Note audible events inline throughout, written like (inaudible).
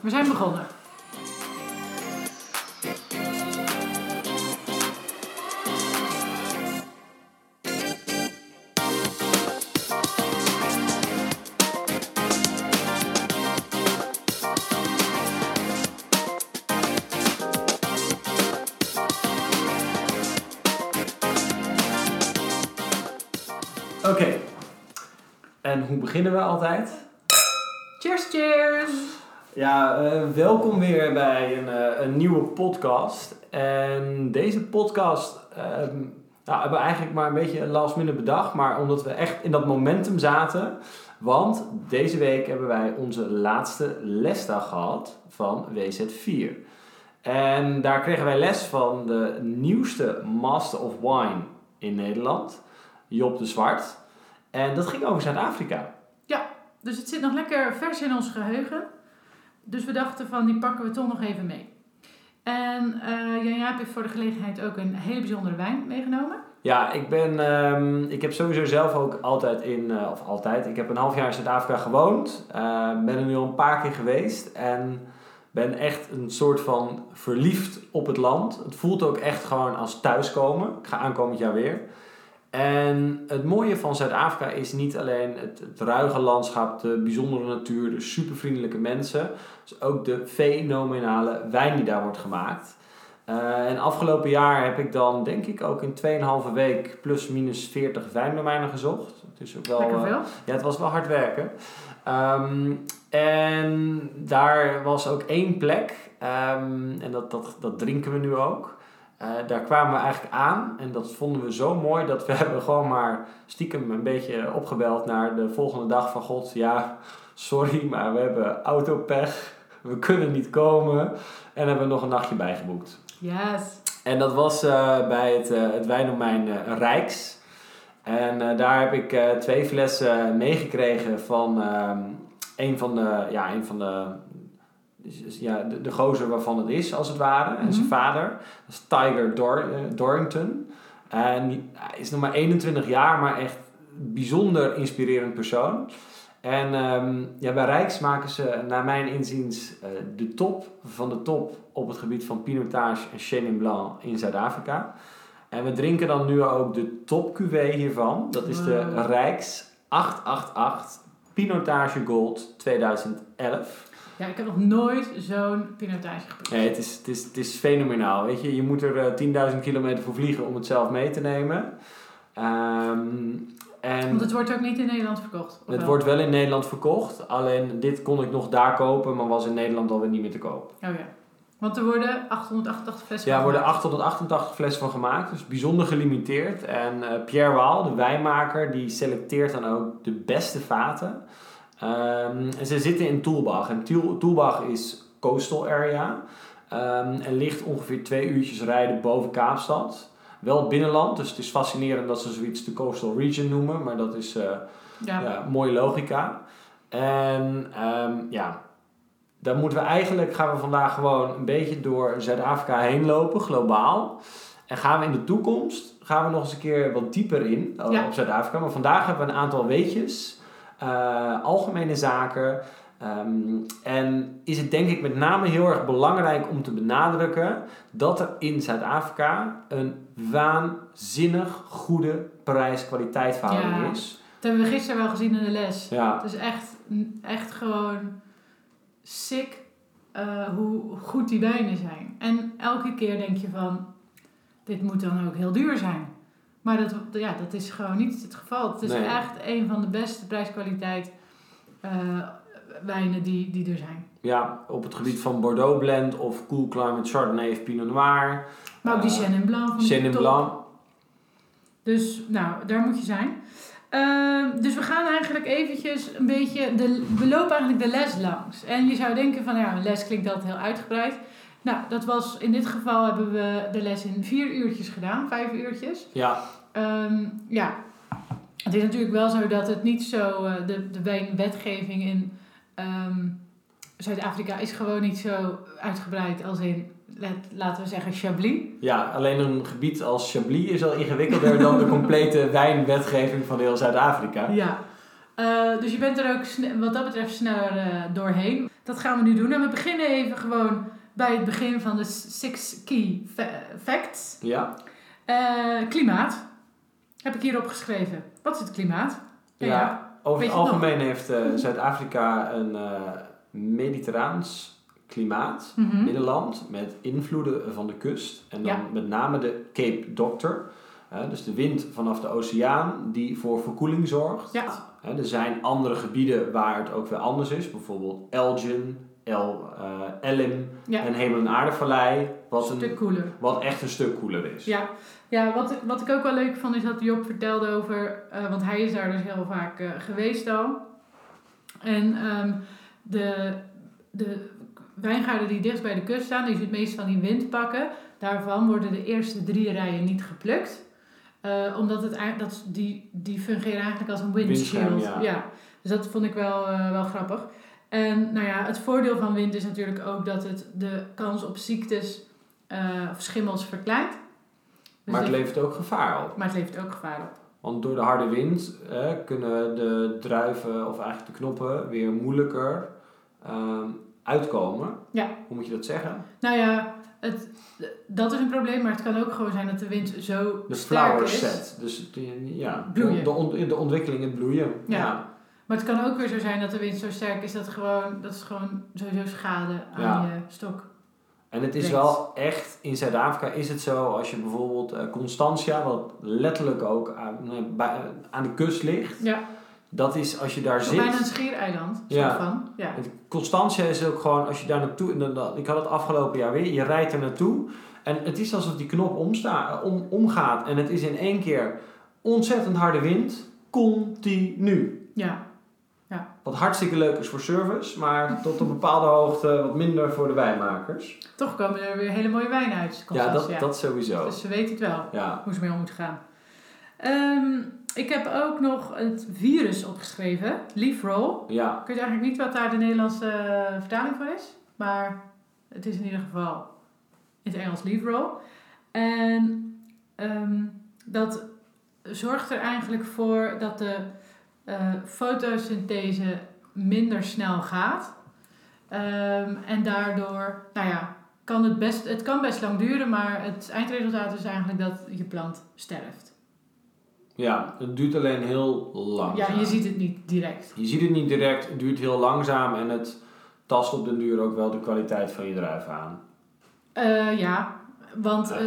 We zijn begonnen. Oké. En hoe beginnen we altijd? Cheers, cheers! Ja, eh, welkom weer bij een, eh, een nieuwe podcast. En deze podcast ehm, nou, hebben we eigenlijk maar een beetje last minute bedacht. Maar omdat we echt in dat momentum zaten. Want deze week hebben wij onze laatste lesdag gehad van WZ4. En daar kregen wij les van de nieuwste Master of Wine in Nederland, Job de Zwart. En dat ging over Zuid-Afrika. Dus het zit nog lekker vers in ons geheugen. Dus we dachten van, die pakken we toch nog even mee. En eh Jan Jaap heeft voor de gelegenheid ook een hele bijzondere wijn meegenomen. Ja, ik ben, ehm, ik heb sowieso zelf ook altijd in, eh, of altijd, ik heb een half jaar in Zuid-Afrika gewoond. Eh, ben er nu al een paar keer geweest en ben echt een soort van verliefd op het land. Het voelt ook echt gewoon als thuiskomen. Ik ga aankomend jaar weer. En het mooie van Zuid-Afrika is niet alleen het, het ruige landschap, de bijzondere natuur, de supervriendelijke mensen. Dus ook de fenomenale wijn die daar wordt gemaakt. Eh, en afgelopen jaar heb ik dan denk ik ook in 2,5 week plus minus 40 wijndomeinen gezocht. Het is ook wel, Lekker eh, ja, het was wel hard werken. Ehm, en daar was ook één plek, ehm, en dat, dat, dat drinken we nu ook. Eh, daar kwamen we eigenlijk aan en dat vonden we zo mooi dat we (laughs) hebben gewoon maar stiekem een beetje opgebeld naar de volgende dag van God. Ja, sorry, maar we hebben autopech, we kunnen niet komen en hebben we nog een nachtje bijgeboekt. Yes. En dat was eh, bij het, eh, het wijndomein Rijks. En daar heb ik twee flessen meegekregen van ehm, een van de, ja, een van de, ja, de, de gozer waarvan het is, als het ware. En zijn Mhm. vader. Dat is Tiger Dor, eh, Dorrington. En hij is nog maar 21 jaar, maar echt een bijzonder inspirerend persoon. En ehm, ja, bij Rijks maken ze, naar mijn inziens, eh, de top van de top op het gebied van Pinotage en Chenin Blanc in Zuid-Afrika. En we drinken dan nu ook de top cuvée hiervan. Dat is de. Rijks 888 Pinotage Gold 2011. Ja, ik heb nog nooit zo'n pinotage geproefd. Nee, het is, het, is, het is fenomenaal. Weet je, je moet er eh, 10.000 kilometer voor vliegen om het zelf mee te nemen. Ehm, en Want het wordt ook niet in Nederland verkocht. het wel? wordt wel in Nederland verkocht. Alleen dit kon ik nog daar kopen, maar was in Nederland alweer niet meer te koop. Oh ja. Want er worden 888 flessen Ja, er worden gemaakt. 888 flessen van gemaakt. Dus bijzonder gelimiteerd. En eh, Pierre Waal, de wijnmaker, die selecteert dan ook de beste vaten. Ehm, en ze zitten in Toelbach. En Toelbach is coastal area. Ehm, en ligt ongeveer twee uurtjes rijden boven Kaapstad. Wel binnenland, dus het is fascinerend dat ze zoiets de coastal region noemen. Maar dat is... eh, Ja. ja, mooie logica. En ehm, ja, dan moeten we eigenlijk, gaan we vandaag gewoon een beetje door Zuid-Afrika heen lopen, globaal. En gaan we in de toekomst, gaan we nog eens een keer wat dieper in eh, Ja. op Zuid-Afrika. Maar vandaag hebben we een aantal weetjes, eh, algemene zaken. Ehm, en is het denk ik met name heel erg belangrijk om te benadrukken dat er in Zuid-Afrika een waanzinnig goede prijs-kwaliteit verhouding Ja. is. Dat hebben we gisteren wel gezien in de les. Ja, Het is echt, echt gewoon sick eh, hoe goed die wijnen zijn. En elke keer denk je van, dit moet dan ook heel duur zijn. Maar dat, ja, dat is gewoon niet het geval. Het is Nee. echt een van de beste prijskwaliteit eh, wijnen die, die er zijn. ja, op het gebied van Bordeaux Blend of Cool Climate Chardonnay of Pinot Noir. Maar ook die Eh, Chenin Blanc van Chenin. Blanc. Dus nou, daar moet je zijn. Ehm, dus we gaan eigenlijk eventjes een beetje, de, we lopen eigenlijk de les langs. En je zou denken van, ja, een les klinkt altijd heel uitgebreid. Nou, dat was, in dit geval hebben we de les in vier uurtjes gedaan, vijf uurtjes. Ja, Ehm, ja, het is natuurlijk wel zo dat het niet zo, eh, de, de wijnwetgeving in ehm, Zuid-Afrika is gewoon niet zo uitgebreid als in, laten we zeggen, Chablis. ja, alleen een gebied als Chablis is al ingewikkelder dan de complete (laughs) wijnwetgeving van heel Zuid-Afrika. Ja. Eh, dus je bent er ook wat dat betreft sneller eh, doorheen. dat gaan we nu doen. En we beginnen even gewoon bij het begin van de six key fa- facts. Ja? Eh, klimaat. Heb ik hier opgeschreven. Wat is het klimaat? Ja, over het nog? algemeen heeft eh, Zuid-Afrika een eh, mediterraans klimaat, Mhm. binnenland, met invloeden van de kust. En dan Ja. met name de Cape Doctor. hè, dus de wind vanaf de oceaan die voor verkoeling zorgt. Ja. Hè, er zijn andere gebieden waar het ook weer anders is. Bijvoorbeeld Elgin, El, eh, Elim Ja, en Hemel- en Aardevallei. Wat, een stuk wat echt een stuk koeler is. Ja, ja wat, ik, wat ik ook wel leuk vond is dat Job vertelde over, eh, want hij is daar dus heel vaak eh, geweest al. En ehm, de, de wijngaarden die dichtst bij de kust staan, die het meest van die wind pakken, daarvan worden de eerste drie rijen niet geplukt. Omdat het, dat, die, die fungeren eigenlijk als een windshield. Windscherm, ja. Dus dat vond ik wel, wel grappig. En nou ja, het voordeel van wind is natuurlijk ook dat het de kans op ziektes eh, of schimmels verkleint. Dus Maar het levert ook gevaar op. maar het levert ook gevaar op. Want door de harde wind eh, kunnen de druiven of eigenlijk de knoppen weer moeilijker ehm, uitkomen. Ja. Hoe moet je dat zeggen? Nou ja, het, dat is een probleem, maar het kan ook gewoon zijn dat de wind zo De sterk flower is. set. Dus ja, Bloeien. De, on- de ontwikkeling, het bloeien. Ja. Maar het kan ook weer zo zijn dat de wind zo sterk is dat, gewoon, dat het gewoon sowieso schade aan je stok. En het is wel echt, in Zuid-Afrika is het zo, als je bijvoorbeeld eh, Constantia, wat letterlijk ook aan, eh, bij, eh, aan de kust ligt. Ja, Dat is als je daar bijna een zit. schiereiland. Ja. Van. Ja. Constantia is ook gewoon, als je daar naartoe, en dan- ik had het afgelopen jaar weer, je rijdt er naartoe. En het is alsof die knop omsta, om, omgaat. En het is in één keer ontzettend harde wind, continu. ja. Wat hartstikke leuk is voor service, maar tot een bepaalde hoogte wat minder voor de wijnmakers. Toch komen er weer hele mooie wijnen uit. Ja, dat, dat sowieso. Dus ze weten het wel. Ja, hoe ze mee om moeten gaan. Ehm, ik heb ook nog het virus opgeschreven, leaf roll. ja. Ik weet eigenlijk niet wat daar de Nederlandse eh, vertaling voor is, maar het is in ieder geval in het Engels leaf roll. En ehm, dat zorgt er eigenlijk voor dat de eh, fotosynthese minder snel gaat. Ehm, en daardoor, nou ja, kan het best, het kan best lang duren, maar het eindresultaat is eigenlijk dat je plant sterft. ja, het duurt alleen heel langzaam. Ja, je ziet het niet direct. Je ziet het niet direct, het duurt heel langzaam en het tast op den duur ook wel de kwaliteit van je druif aan. Eh, ja, want eh,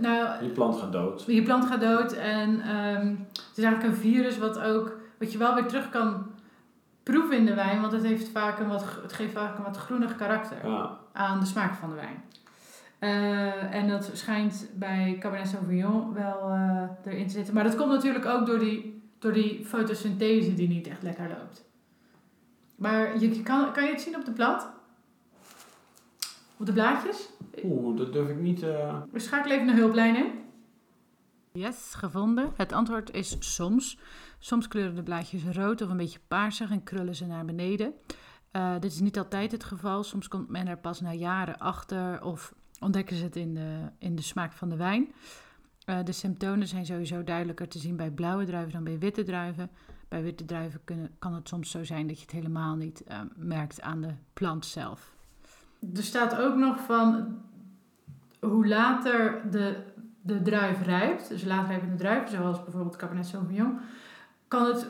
nou, Je plant gaat dood. je plant gaat dood en ehm, het is eigenlijk een virus wat ook, wat je wel weer terug kan proeven in de wijn, want het, heeft vaak een wat, het geeft vaak een wat groenig karakter Ja. aan de smaak van de wijn. Eh, en dat schijnt bij Cabernet Sauvignon wel eh, erin te zitten. Maar dat komt natuurlijk ook door die, door die fotosynthese die niet echt lekker loopt. Maar je kan, kan je het zien op de plant? Op de blaadjes? Oeh, dat durf ik niet. eh We schakelen even een hulplijn in. Yes, gevonden. Het antwoord is soms. Soms kleuren de blaadjes rood of een beetje paarsig en krullen ze naar beneden. Eh, dit is niet altijd het geval. Soms komt men er pas na jaren achter of ontdekken ze het in de, in de smaak van de wijn. Eh, de symptomen zijn sowieso duidelijker te zien bij blauwe druiven dan bij witte druiven. Bij witte druiven kan het soms zo zijn dat je het helemaal niet eh, merkt aan de plant zelf. Er staat ook nog van hoe later de, de druif rijpt, dus later rijpende druiven, zoals bijvoorbeeld Cabernet Sauvignon, kan het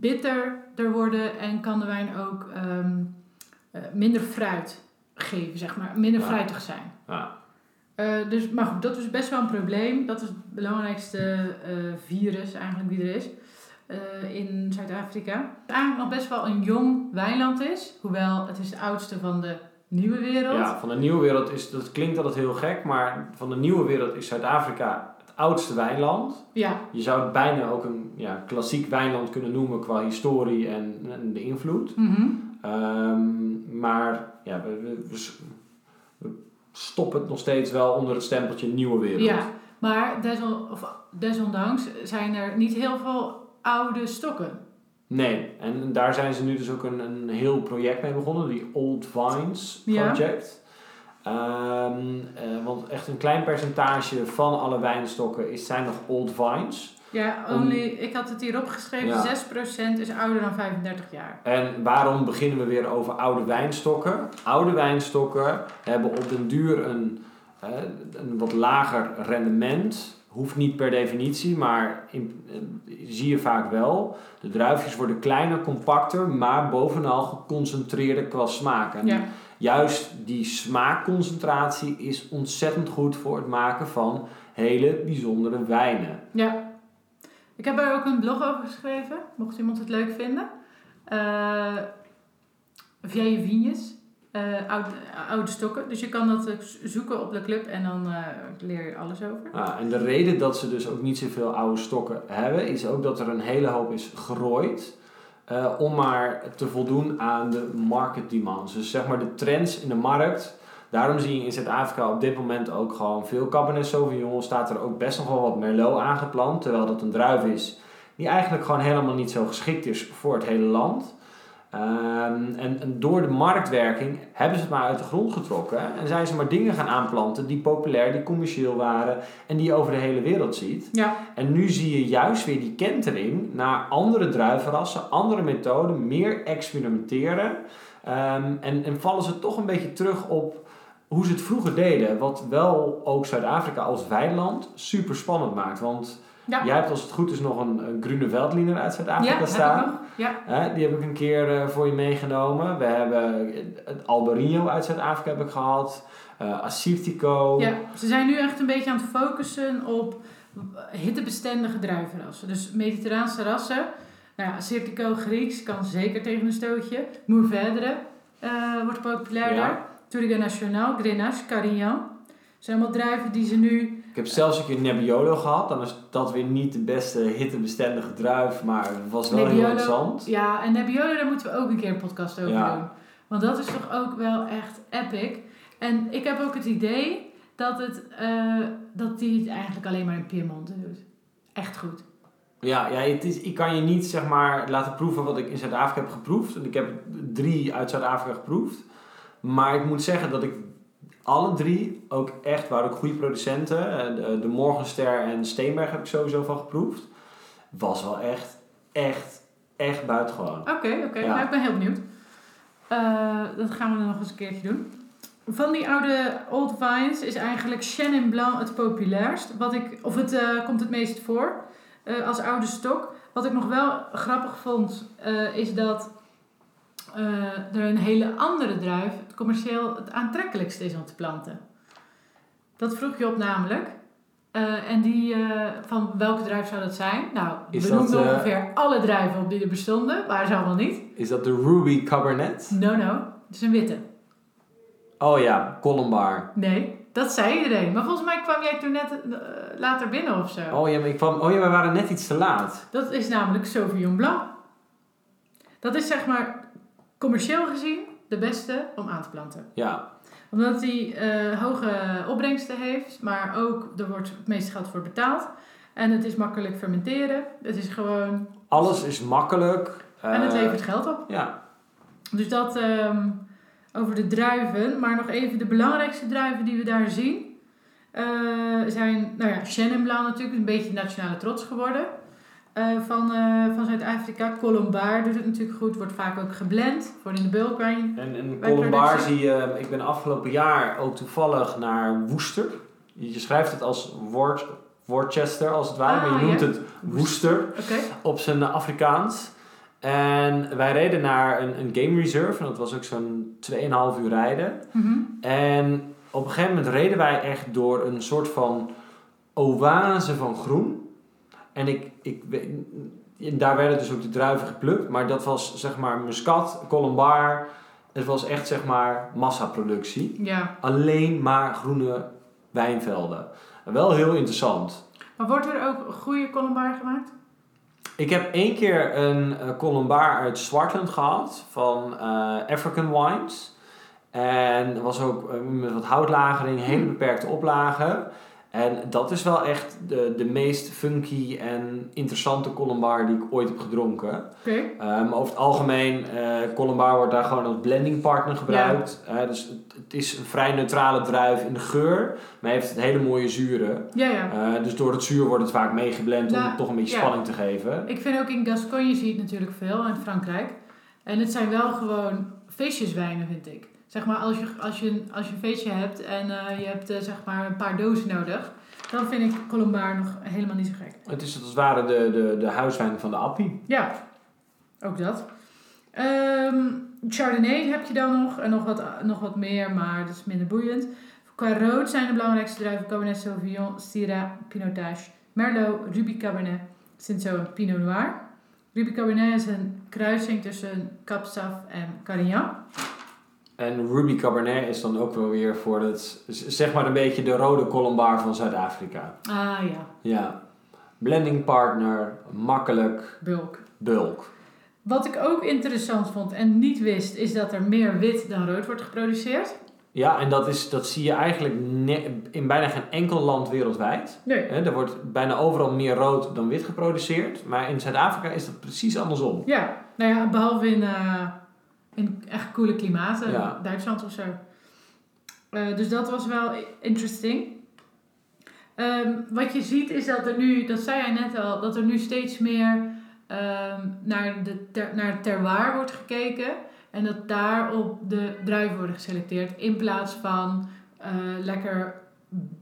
bitterder worden en kan de wijn ook ehm, eh, minder fruit geven, zeg maar, minder Ja. fruitig zijn. ja. Eh, dus, maar goed, dat is best wel een probleem. Dat is het belangrijkste eh, virus eigenlijk die er is in Zuid-Afrika. Het eigenlijk nog best wel een jong wijnland is, hoewel het is de oudste van de nieuwe wereld. ja, van de nieuwe wereld is, dat klinkt altijd heel gek, maar van de nieuwe wereld is Zuid-Afrika het oudste wijnland. Ja, Je zou het bijna ook een ja, klassiek wijnland kunnen noemen qua historie en, en de invloed. Ehm, maar ja, we, stoppen het nog steeds wel onder het stempeltje nieuwe wereld. ja. maar of desondanks zijn er niet heel veel oude stokken. Nee, en daar zijn ze nu dus ook een, een heel project mee begonnen, die Old Vines Ja. Ehm, eh, want echt een klein percentage van alle wijnstokken is, zijn nog Old Vines. Ja, Om- only, ik had het hier opgeschreven, Ja. 6% is ouder dan 35 jaar. En waarom beginnen we weer over oude wijnstokken? Oude wijnstokken hebben op den duur een, eh, een wat lager rendement. Hoeft niet per definitie, maar in, eh, zie je vaak wel. De druifjes worden kleiner, compacter, maar bovenal geconcentreerder qua smaak. En Ja, juist die smaakconcentratie is ontzettend goed voor het maken van hele bijzondere wijnen. ja. Ik heb er ook een blog over geschreven, mocht iemand het leuk vinden. Eh Vieille Vignes, eh, oude, oude stokken. Dus je kan dat zoeken op de club en dan eh, leer je alles over. Ah, en de reden dat ze dus ook niet zoveel oude stokken hebben, is ook dat er een hele hoop is gerooid. Eh, om maar te voldoen aan de market demands. Dus zeg maar de trends in de markt. Daarom zie je in Zuid-Afrika op dit moment ook gewoon veel Cabernet Sauvignon. Staat er ook best nog wel wat Merlot aangeplant. Terwijl dat een druif is die eigenlijk gewoon helemaal niet zo geschikt is voor het hele land. Ehm, en, en door de marktwerking hebben ze het maar uit de grond getrokken. En zijn ze maar dingen gaan aanplanten die populair, die commercieel waren. En die je over de hele wereld ziet. Ja, En nu zie je juist weer die kentering naar andere druivenrassen, andere methoden, meer experimenteren. Ehm, en, en vallen ze toch een beetje terug op hoe ze het vroeger deden. Wat wel ook Zuid-Afrika als weiland super spannend maakt. Want ja. jij hebt als het goed is nog een, een Grune Veldliner uit ja Zuid-Afrika heb ik staan. Ja, Hè, die heb ik een keer eh, voor je meegenomen. We hebben het Albarino uit Zuid-Afrika heb ik gehad. eh Assyrtiko. ja, ze zijn nu echt een beetje aan het focussen op hittebestendige druivenrassen. Dus mediterraanse rassen. Nou ja, Cirtico Grieks kan zeker tegen een stootje. Mourvèdre eh wordt populairder. Ja. Touriga Nacional, Grenache, Carignan. zijn allemaal druiven die ze nu... Ik heb zelfs een keer Nebbiolo gehad. Dan is dat weer niet de beste hittebestendige druif. Maar het was wel heel interessant. Ja, en Nebbiolo, daar moeten we ook een keer een podcast over Ja. doen. Want dat is toch ook wel echt epic. En ik heb ook het idee dat, het, eh, dat die het eigenlijk alleen maar in Piemonte doet. Echt goed. Ja, ja het is, ik kan je niet zeg maar laten proeven wat ik in Zuid-Afrika heb geproefd. En ik heb drie uit Zuid-Afrika geproefd. Maar ik moet zeggen dat ik alle drie ook echt, waren ook goede producenten. Eh, De, de Morgenster en Steenberg heb ik sowieso van geproefd. Was wel echt, echt, echt buitengewoon. Oké, oké. Ja. Nou, ik ben heel benieuwd. Eh, dat gaan we dan nog eens een keertje doen. Van die oude old vines is eigenlijk Chenin Blanc het populairst. Wat ik, of het eh, komt het meest voor eh, als oude stok. Wat ik nog wel grappig vond, eh, is dat eh, er een hele andere druif commercieel het aantrekkelijkst is om te planten. Dat vroeg je op namelijk. Eh, en die, eh, van welke druif zou dat zijn? Nou, Is we noemden eh, ongeveer alle druiven op die er bestonden, maar ze allemaal niet. Is dat de Ruby Cabernet? No, no. Het is een witte. Oh ja, Columbar. Nee, dat zei iedereen. Maar volgens mij kwam jij toen net later binnen of zo. Oh ja, maar ik kwam, oh ja, we waren net iets te laat. Dat is namelijk Sauvignon Blanc. Dat is zeg maar commercieel gezien de beste om aan te planten. Ja, Omdat hij eh, hoge opbrengsten heeft, maar ook er wordt het meeste geld voor betaald. En het is makkelijk fermenteren. Het is gewoon... alles is makkelijk. en het Eh, levert geld op. Ja, Dus dat ehm, over de druiven. Maar nog even de belangrijkste druiven die we daar zien. eh, zijn, nou ja, Chenin Blanc natuurlijk. Een beetje nationale trots geworden. Eh, van, eh, van Zuid-Afrika. Colombard doet het natuurlijk goed. Wordt vaak ook geblend. Voor in de bulkwijn. En, en productie. zie je, ik ben afgelopen jaar ook toevallig naar Worcester. Je schrijft het als Wor- Worcester als het ware, Ah, maar je noemt ja. het Worcester Oké. op zijn eh, Afrikaans. En wij reden naar een, een game reserve en dat was ook zo'n 2,5 uur rijden. Mhm. En op een gegeven moment reden wij echt door een soort van oase van groen. En ik, ik, daar werden dus ook de druiven geplukt, maar dat was zeg maar muscat, colombard. Het was echt zeg maar massaproductie. Ja. Alleen maar groene wijnvelden. Wel heel interessant. Maar wordt er ook goede Colombard gemaakt? Ik heb één keer een colombard uit Swartland gehad van eh, African Wines. En er was ook eh, met wat houtlagering, hele beperkte oplagen. En dat is wel echt de, de meest funky en interessante Colombar die ik ooit heb gedronken. Oké. Um, over het algemeen, uh, Colombar wordt daar gewoon als blending partner gebruikt. Uh, dus het, het, is een vrij neutrale druif in de geur, maar heeft het hele mooie zuren. Ja, ja. Uh, dus door het zuur wordt het vaak meegeblend om Nou, toch een beetje ja. spanning te geven. Ik vind ook in Gascogne zie je het natuurlijk veel, in Frankrijk. En het zijn wel gewoon feestjeswijnen, vind ik. Zeg maar, als je, als je, als je een feestje hebt en eh, je hebt eh, zeg maar een paar dozen nodig, dan vind ik Colombar nog helemaal niet zo gek. Het is als het ware de, de, de huiswijn van de appie. Ja, ook dat. Ehm, Chardonnay heb je dan nog en nog wat, nog wat meer, maar dat is minder boeiend. Qua rood zijn de belangrijkste druiven Cabernet Sauvignon, Syrah, Pinotage, Merlot, Ruby Cabernet, Cinsault en Pinot Noir. Ruby Cabernet is een kruising tussen Capsaf en Carignan. En Ruby Cabernet is dan ook wel weer voor het, zeg maar een beetje de rode Colombar van Zuid-Afrika. Ah ja, Ja. Blending partner, makkelijk, bulk. bulk. Wat ik ook interessant vond en niet wist, is dat er meer wit dan rood wordt geproduceerd. Ja, en dat, is, dat zie je eigenlijk in bijna geen enkel land wereldwijd. Nee. Er wordt bijna overal meer rood dan wit geproduceerd. Maar in Zuid-Afrika is dat precies andersom. Ja, nou ja, behalve in, eh, in echt koele klimaten, Ja. Duitsland of zo. Eh, dus dat was wel interesting. Ehm, wat je ziet is dat er nu, dat zei jij net al, dat er nu steeds meer ehm, naar, de ter, naar het terroir wordt gekeken. En dat daarop de druiven worden geselecteerd in plaats van eh, lekker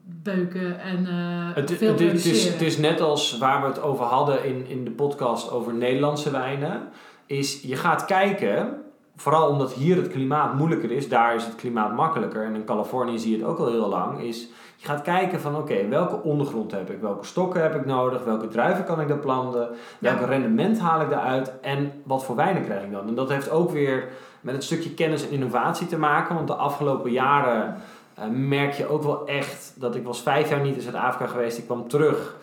beuken en eh, Het, veel het, het, is, het is net als waar we het over hadden in, in de podcast over Nederlandse wijnen. Is je gaat kijken, vooral omdat hier het klimaat moeilijker is, daar is het klimaat makkelijker. En in Californië zie je het ook al heel lang. Is je gaat kijken van oké, welke ondergrond heb ik? Welke stokken heb ik nodig? Welke druiven kan ik daar planten? Welk Ja. rendement haal ik daaruit? En wat voor wijnen krijg ik dan? En dat heeft ook weer met het stukje kennis en innovatie te maken. Want de afgelopen jaren eh, merk je ook wel echt dat ik was vijf jaar niet in Zuid-Afrika geweest. Ik kwam terug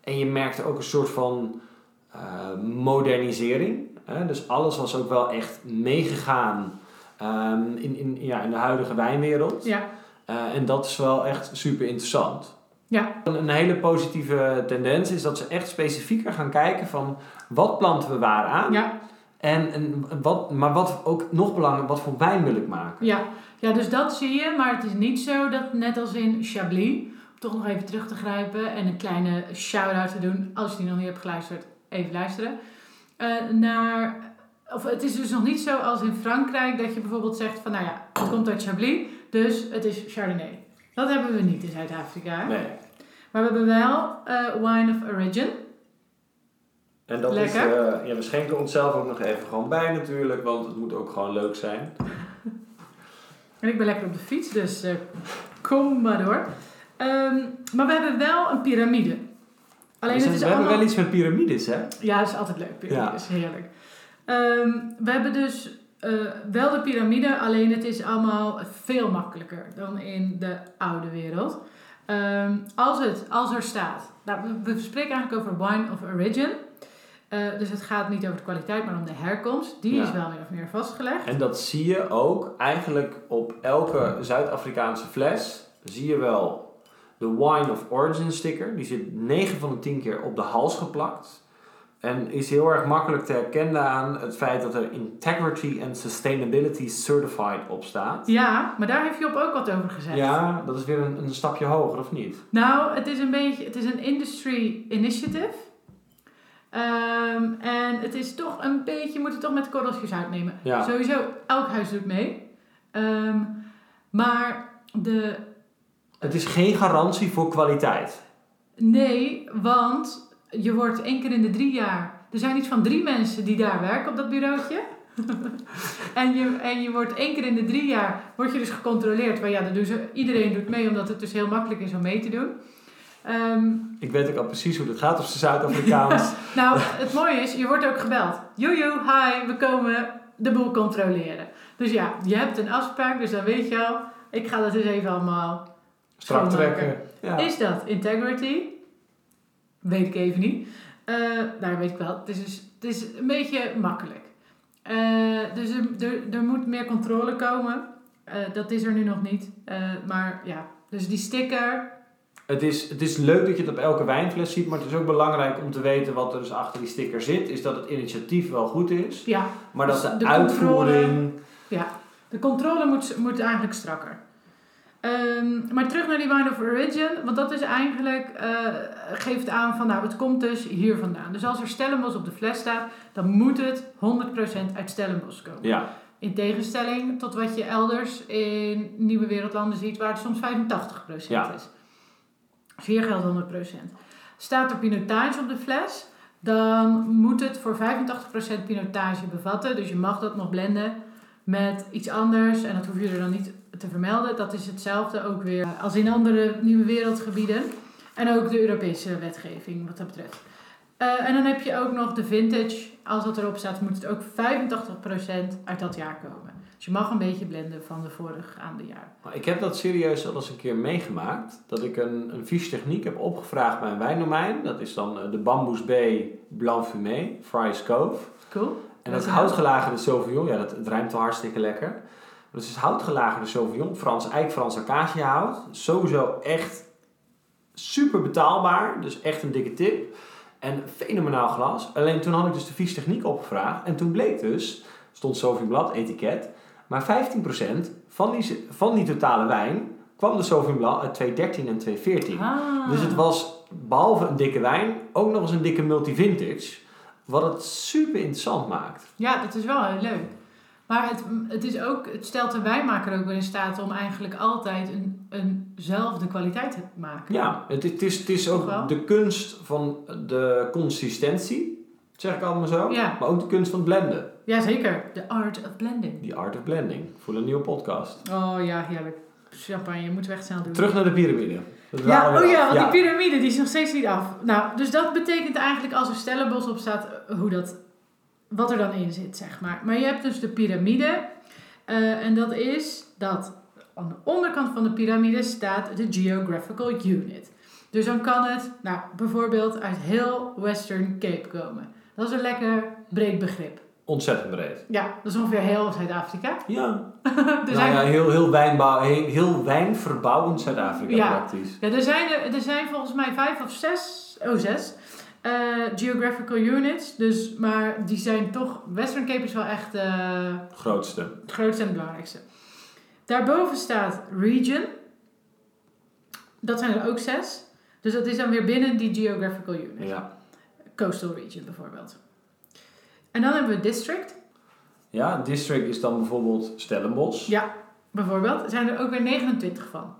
en je merkte ook een soort van eh, modernisering. Hè? Dus alles was ook wel echt meegegaan ehm, in, in, ja, in de huidige wijnwereld. Ja, Eh, en dat is wel echt super interessant. ja, Een, hele positieve tendens is dat ze echt specifieker gaan kijken van wat planten we waar aan. ja. En, en wat, maar wat ook nog belangrijker, wat voor wijn wil ik maken? Ja, ja, dus dat zie je, maar het is niet zo dat net als in Chablis, om toch nog even terug te grijpen en een kleine shout-out te doen, als je die nog niet hebt geluisterd, even luisteren. Eh, naar, of het is dus nog niet zo als in Frankrijk dat je bijvoorbeeld zegt van, nou ja, het komt uit Chablis, dus het is Chardonnay. Dat hebben we niet in Zuid-Afrika. Nee. Maar we hebben wel eh, Wine of Origin. En dat Lekker. is, eh, ja, we schenken onszelf ook nog even gewoon bij natuurlijk, want het moet ook gewoon leuk zijn. En ik ben lekker op de fiets, dus kom maar door. Ehm, maar we hebben wel een piramide. Alleen we het is we hebben allemaal... wel iets met piramides, hè? Ja, dat is altijd leuk. Piramide is heerlijk. Ehm, we hebben dus eh, wel de piramide, alleen het is allemaal veel makkelijker dan in de oude wereld. Ehm, als, het, als er staat, nou, we, we spreken eigenlijk over wine of origin. Eh, dus het gaat niet over de kwaliteit, maar om de herkomst. Die Ja. is wel min of meer vastgelegd. En dat zie je ook eigenlijk op elke Zuid-Afrikaanse fles. Zie je wel de Wine of Origin sticker. Die zit 9 van de 10 keer op de hals geplakt. En is heel erg makkelijk te herkennen aan het feit dat er Integrity and Sustainability Certified op staat. Ja, maar daar heeft Job ook wat over gezegd. Ja, dat is weer een, een stapje hoger, of niet? Nou, het is een beetje, het is een industry initiative. Ehm, en het is toch een beetje, je moet het toch met korreltjes uitnemen. Ja. Sowieso, elk huis doet mee. Ehm, maar de, Het is geen garantie voor kwaliteit. nee, want je wordt één keer in de drie jaar, er zijn iets van drie mensen die daar werken op dat bureautje. (laughs) en, je, en je wordt één keer in de drie jaar, word je dus gecontroleerd. Maar ja, dat doen ze, iedereen doet mee, omdat het dus heel makkelijk is om mee te doen. Ehm, Ik weet ook al precies hoe dat gaat op zijn Zuid-Afrikaans. (laughs) Nou, het mooie is, je wordt ook gebeld. Jojo, hi, we komen de boel controleren. Dus ja, je hebt een afspraak, dus dan weet je al, ik ga dat eens even allemaal. Strak trekken. Ja. Is dat integrity? Weet ik even niet. Eh nou, weet ik wel. Het is, dus, het is een beetje makkelijk. Eh, dus er, er, er moet meer controle komen. Eh, dat is er nu nog niet. Eh, maar ja, dus die sticker. het is, het is leuk dat je het op elke wijnfles ziet, maar het is ook belangrijk om te weten wat er dus achter die sticker zit. Is dat het initiatief wel goed is, Ja, maar dat Dus de, de uitvoering. ja. De controle moet, moet eigenlijk strakker. Ehm, maar terug naar die Wine of Origin, want dat is eigenlijk, eh, geeft aan van nou, het komt dus hier vandaan. Dus als er Stellenbosch op de fles staat, dan moet het 100% uit Stellenbosch komen. Ja, In tegenstelling tot wat je elders in nieuwe wereldlanden ziet, waar het soms 85% Ja. is. Dus hier geldt 100%. Staat er pinotage op de fles, dan moet het voor 85% pinotage bevatten. Dus je mag dat nog blenden met iets anders. En dat hoef je er dan niet te vermelden. Dat is hetzelfde ook weer als in andere nieuwe wereldgebieden. En ook de Europese wetgeving wat dat betreft. Eh, en dan heb je ook nog de vintage. Als dat erop staat, moet het ook 85% uit dat jaar komen. Dus je mag een beetje blenden van de voorgaande jaar. maar ik heb dat serieus al eens een keer meegemaakt. Dat ik een, een vies techniek heb opgevraagd bij een wijndomein. Dat is dan eh, de Bamboes Bay Blanc Fumé, Fry's Cove. Cool. En Dat dat is houtgelagerde Sauvignon, ja, dat, het ruimt wel hartstikke lekker. Dat is dus houtgelagerde Sauvignon, Frans eik, Frans acaciahout. Sowieso echt super betaalbaar, dus echt een dikke tip. En fenomenaal glas. Alleen toen had ik dus de vies techniek opgevraagd. En toen bleek dus, stond Sauvignon etiket, maar 15% van die, van die totale wijn kwam de Sauvignon Blanc uit 2013 en 2014. Ah. Dus het was, behalve een dikke wijn, ook nog eens een dikke multivintage. Wat het super interessant maakt. Ja, dat is wel heel leuk. Maar het, het, is ook, het stelt de wijnmaker ook wel in staat om eigenlijk altijd een, eenzelfde kwaliteit te maken. Ja, het, is- het is, het is ook wel? de kunst van de consistentie, zeg ik allemaal zo. Ja. Maar ook de kunst van het blenden. Jazeker, the art of blending. Die art of blending. Voor een nieuwe podcast. Oh ja, heerlijk. Champagne, moeten we echt snel doen. Terug naar de piramide. Ja, oh ja, want die piramide die is nog steeds niet af. Nou, dus dat betekent eigenlijk als er Stellenbosch op staat, hoe dat, wat er dan in zit, zeg maar. Maar je hebt dus de piramide. eh, en dat is dat aan de onderkant van de piramide staat de Geographical Unit. Dus dan kan het, nou, bijvoorbeeld uit heel Western Cape komen. Dat is een lekker breed begrip. Ontzettend breed. Ja, dat is ongeveer heel Zuid-Afrika. Ja. (laughs) Er nou ja, heel, heel, wijnbouw, heel, heel wijnverbouwend Zuid-Afrika Ja. praktisch. Ja, er zijn, er, er zijn volgens mij vijf of zes, oh zes, eh, geographical units. Dus, maar die zijn toch, Western Cape is wel echt eh, Grootste. het grootste en het belangrijkste. Daarboven staat region. Dat zijn er ook zes. Dus dat is dan weer binnen die geographical unit. Ja. Coastal region bijvoorbeeld. En dan hebben we district. Ja, district is dan bijvoorbeeld Stellenbosch. Ja, bijvoorbeeld. Zijn er ook weer 29 van.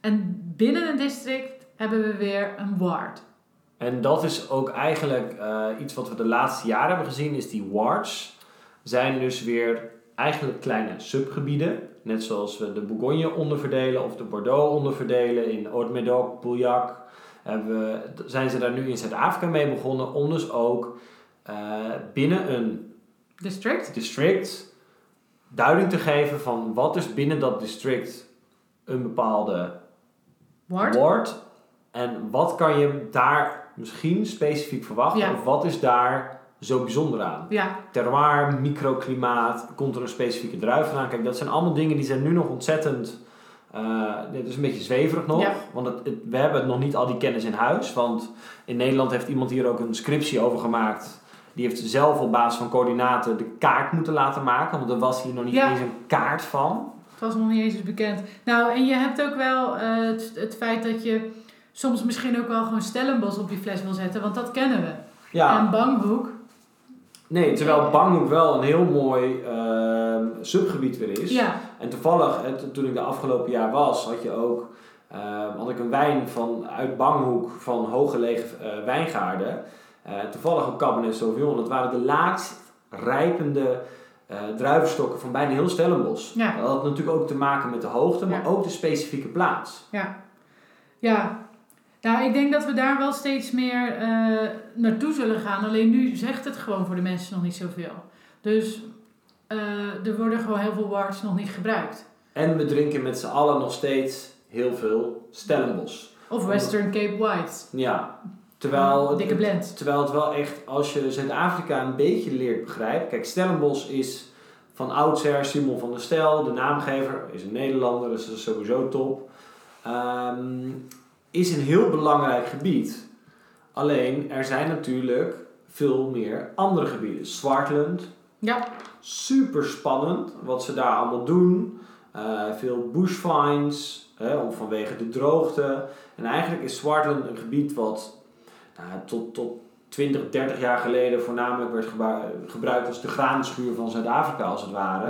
En binnen een district hebben we weer een ward. En dat is ook eigenlijk eh, iets wat we de laatste jaren hebben gezien, is die wards zijn dus weer eigenlijk kleine subgebieden. Net zoals we de Bourgogne onderverdelen of de Bordeaux onderverdelen in Haute-Médoc, Pauillac. Hebben we, zijn ze daar nu in Zuid-Afrika mee begonnen om dus ook eh, binnen een District? district duiding te geven van wat is binnen dat district een bepaalde Ward? wordt. En wat kan je daar misschien specifiek verwachten? Ja. Of wat is daar zo bijzonder aan? Ja, Terroir, microklimaat, komt er een specifieke druif vandaan? Kijk, dat zijn allemaal dingen die zijn nu nog ontzettend... eh dit is een beetje zweverig nog, Ja. want het, het- we hebben nog niet al die kennis in huis. Want in Nederland heeft iemand hier ook een scriptie over gemaakt. Die heeft zelf op basis van coördinaten de kaart moeten laten maken. Want er was hier nog niet Ja. eens een kaart van. het was nog niet eens bekend. Nou, en je hebt ook wel eh, het, het feit dat je soms misschien ook wel gewoon Stellenbosch op je fles wil zetten, want dat kennen we. Ja, En Banghoek, nee, terwijl Banghoek wel een heel mooi ehm, subgebied weer is. ja, En toevallig, toen ik de afgelopen jaar was, had je ook, eh, had ik een wijn van, uit Banghoek van hooggelegen eh wijngaarden. Eh, toevallig een Cabernet Sauvignon. Dat waren de laatst rijpende eh druivenstokken van bijna heel Stellenbosch. Ja. Dat had natuurlijk ook te maken met de hoogte, maar Ja. ook de specifieke plaats. ja. Ja. Nou, ik denk dat we daar wel steeds meer eh, naartoe zullen gaan. Alleen nu zegt het gewoon voor de mensen nog niet zoveel. Dus eh, er worden gewoon heel veel wards nog niet gebruikt. En we drinken met z'n allen nog steeds heel veel Stellenbosch. Of Western Cape White. Ja, terwijl... Dikke blend. Terwijl het wel echt, als je Zuid-Afrika een beetje leert begrijpen. Kijk, Stellenbosch is van oudsher Simon van der Stel, de naamgever, is een Nederlander, dus dat is sowieso top. Ehm, is een heel belangrijk gebied. Alleen er zijn natuurlijk veel meer andere gebieden. Swartland, Ja, super spannend wat ze daar allemaal doen. Eh, veel bushfinds, hè, om vanwege de droogte. En eigenlijk is Swartland een gebied wat nou, tot, tot 20, 30 jaar geleden voornamelijk werd gebru- gebruikt als de graanschuur van Zuid-Afrika als het ware.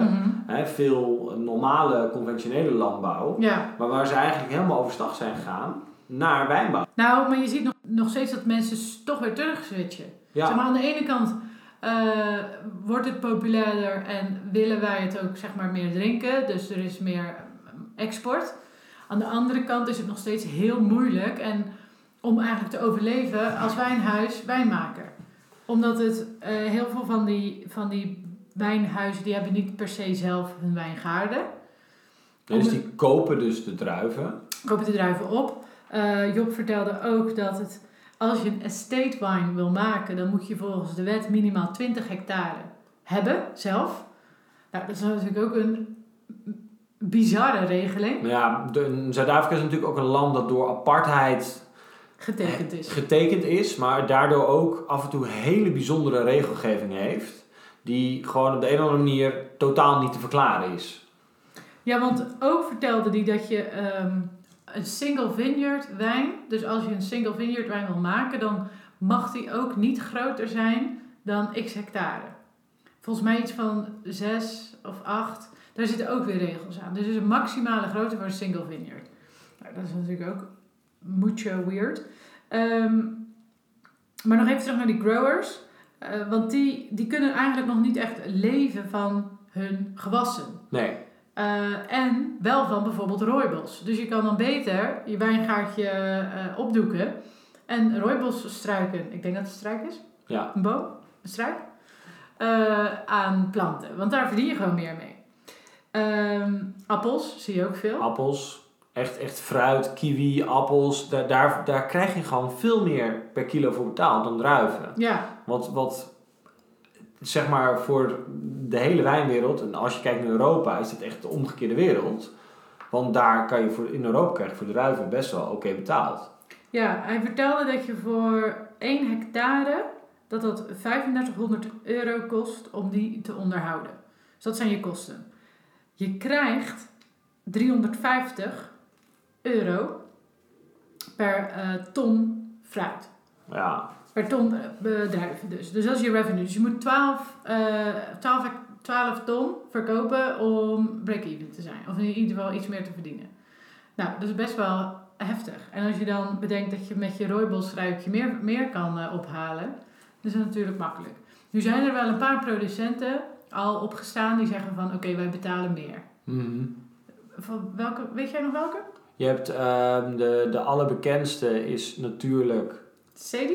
Hè, veel normale conventionele landbouw. ja. Maar waar ze eigenlijk helemaal overstag zijn gegaan naar wijnbouw. Nou, maar je ziet nog, nog steeds dat mensen toch weer terug switchen. Ja. Zeg maar, aan de ene kant eh, wordt het populairder en willen wij het ook zeg maar, meer drinken. Dus er is meer eh, export. Aan de andere kant is het nog steeds heel moeilijk en om eigenlijk te overleven als wijnhuis wijnmaker. Omdat het eh, heel veel van die, van die wijnhuizen die hebben niet per se zelf hun wijngaarden. Dus die kopen dus de druiven. kopen de druiven op. Eh, Job vertelde ook dat het, als je een estate wine wil maken, dan moet je volgens de wet minimaal 20 hectare hebben zelf. Nou, dat is natuurlijk ook een bizarre regeling ja, Zuid-Afrika is natuurlijk ook een land dat door apartheid getekend is. getekend is, maar daardoor ook af en toe hele bijzondere regelgeving heeft, die gewoon op de een of andere manier totaal niet te verklaren is. Ja, want ook vertelde hij dat je ehm, een single vineyard wijn, dus als je een single vineyard wijn wil maken, dan mag die ook niet groter zijn dan x hectare. Volgens mij iets van 6 of 8. Daar zitten ook weer regels aan. Dus is een maximale grootte voor een single vineyard. Nou, dat is natuurlijk ook mucho weird. Ehm, maar nog even terug naar die growers. Eh, want die, die kunnen eigenlijk nog niet echt leven van hun gewassen. Nee, Eh, en wel van bijvoorbeeld rooibos. Dus je kan dan beter je wijngaardje eh, opdoeken en rooibosstruiken, ik denk dat het een struik is, ja. een boom, een struik, eh, aan planten. Want daar verdien je gewoon meer mee. Ehm, appels zie je ook veel. Appels, echt, echt fruit, kiwi, appels, daar, daar, daar krijg je gewoon veel meer per kilo voor betaald dan druiven. Ja, Wat, wat zeg maar voor de hele wijnwereld, en als je kijkt naar Europa, is het echt de omgekeerde wereld. Want daar kan je voor, in Europa krijg je voor de druiven best wel oké betaald. ja, hij vertelde dat je voor 1 hectare, dat dat 3500 euro kost om die te onderhouden. Dus dat zijn je kosten. Je krijgt 350 euro per eh, ton fruit. Ja, Per ton eh, bedrijven dus. Dus dat is je revenue. Dus je moet 12, eh 12, hec- 12 ton verkopen om break-even te zijn. Of in ieder geval iets meer te verdienen. Nou, dat is best wel heftig. En als je dan bedenkt dat je met je rooibosstruikje meer, meer kan eh, ophalen, dan is dat natuurlijk makkelijk. Nu zijn er wel een paar producenten al opgestaan die zeggen van oké, wij betalen meer. Mhm. Van welke, weet jij nog welke? Je hebt ehm, de, de allerbekendste is natuurlijk Cedi?